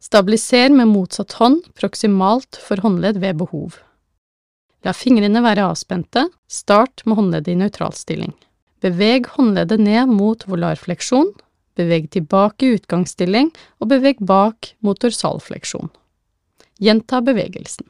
Stabiliser med motsatt hånd proksimalt for håndledd ved behov. La fingrene være avspente, start med håndleddet i nøytralstilling. Beveg håndleddet ned mot volarfleksjon, beveg tilbake i utgangsstilling og beveg bak mot dorsalfleksjon. Gjenta bevegelsen.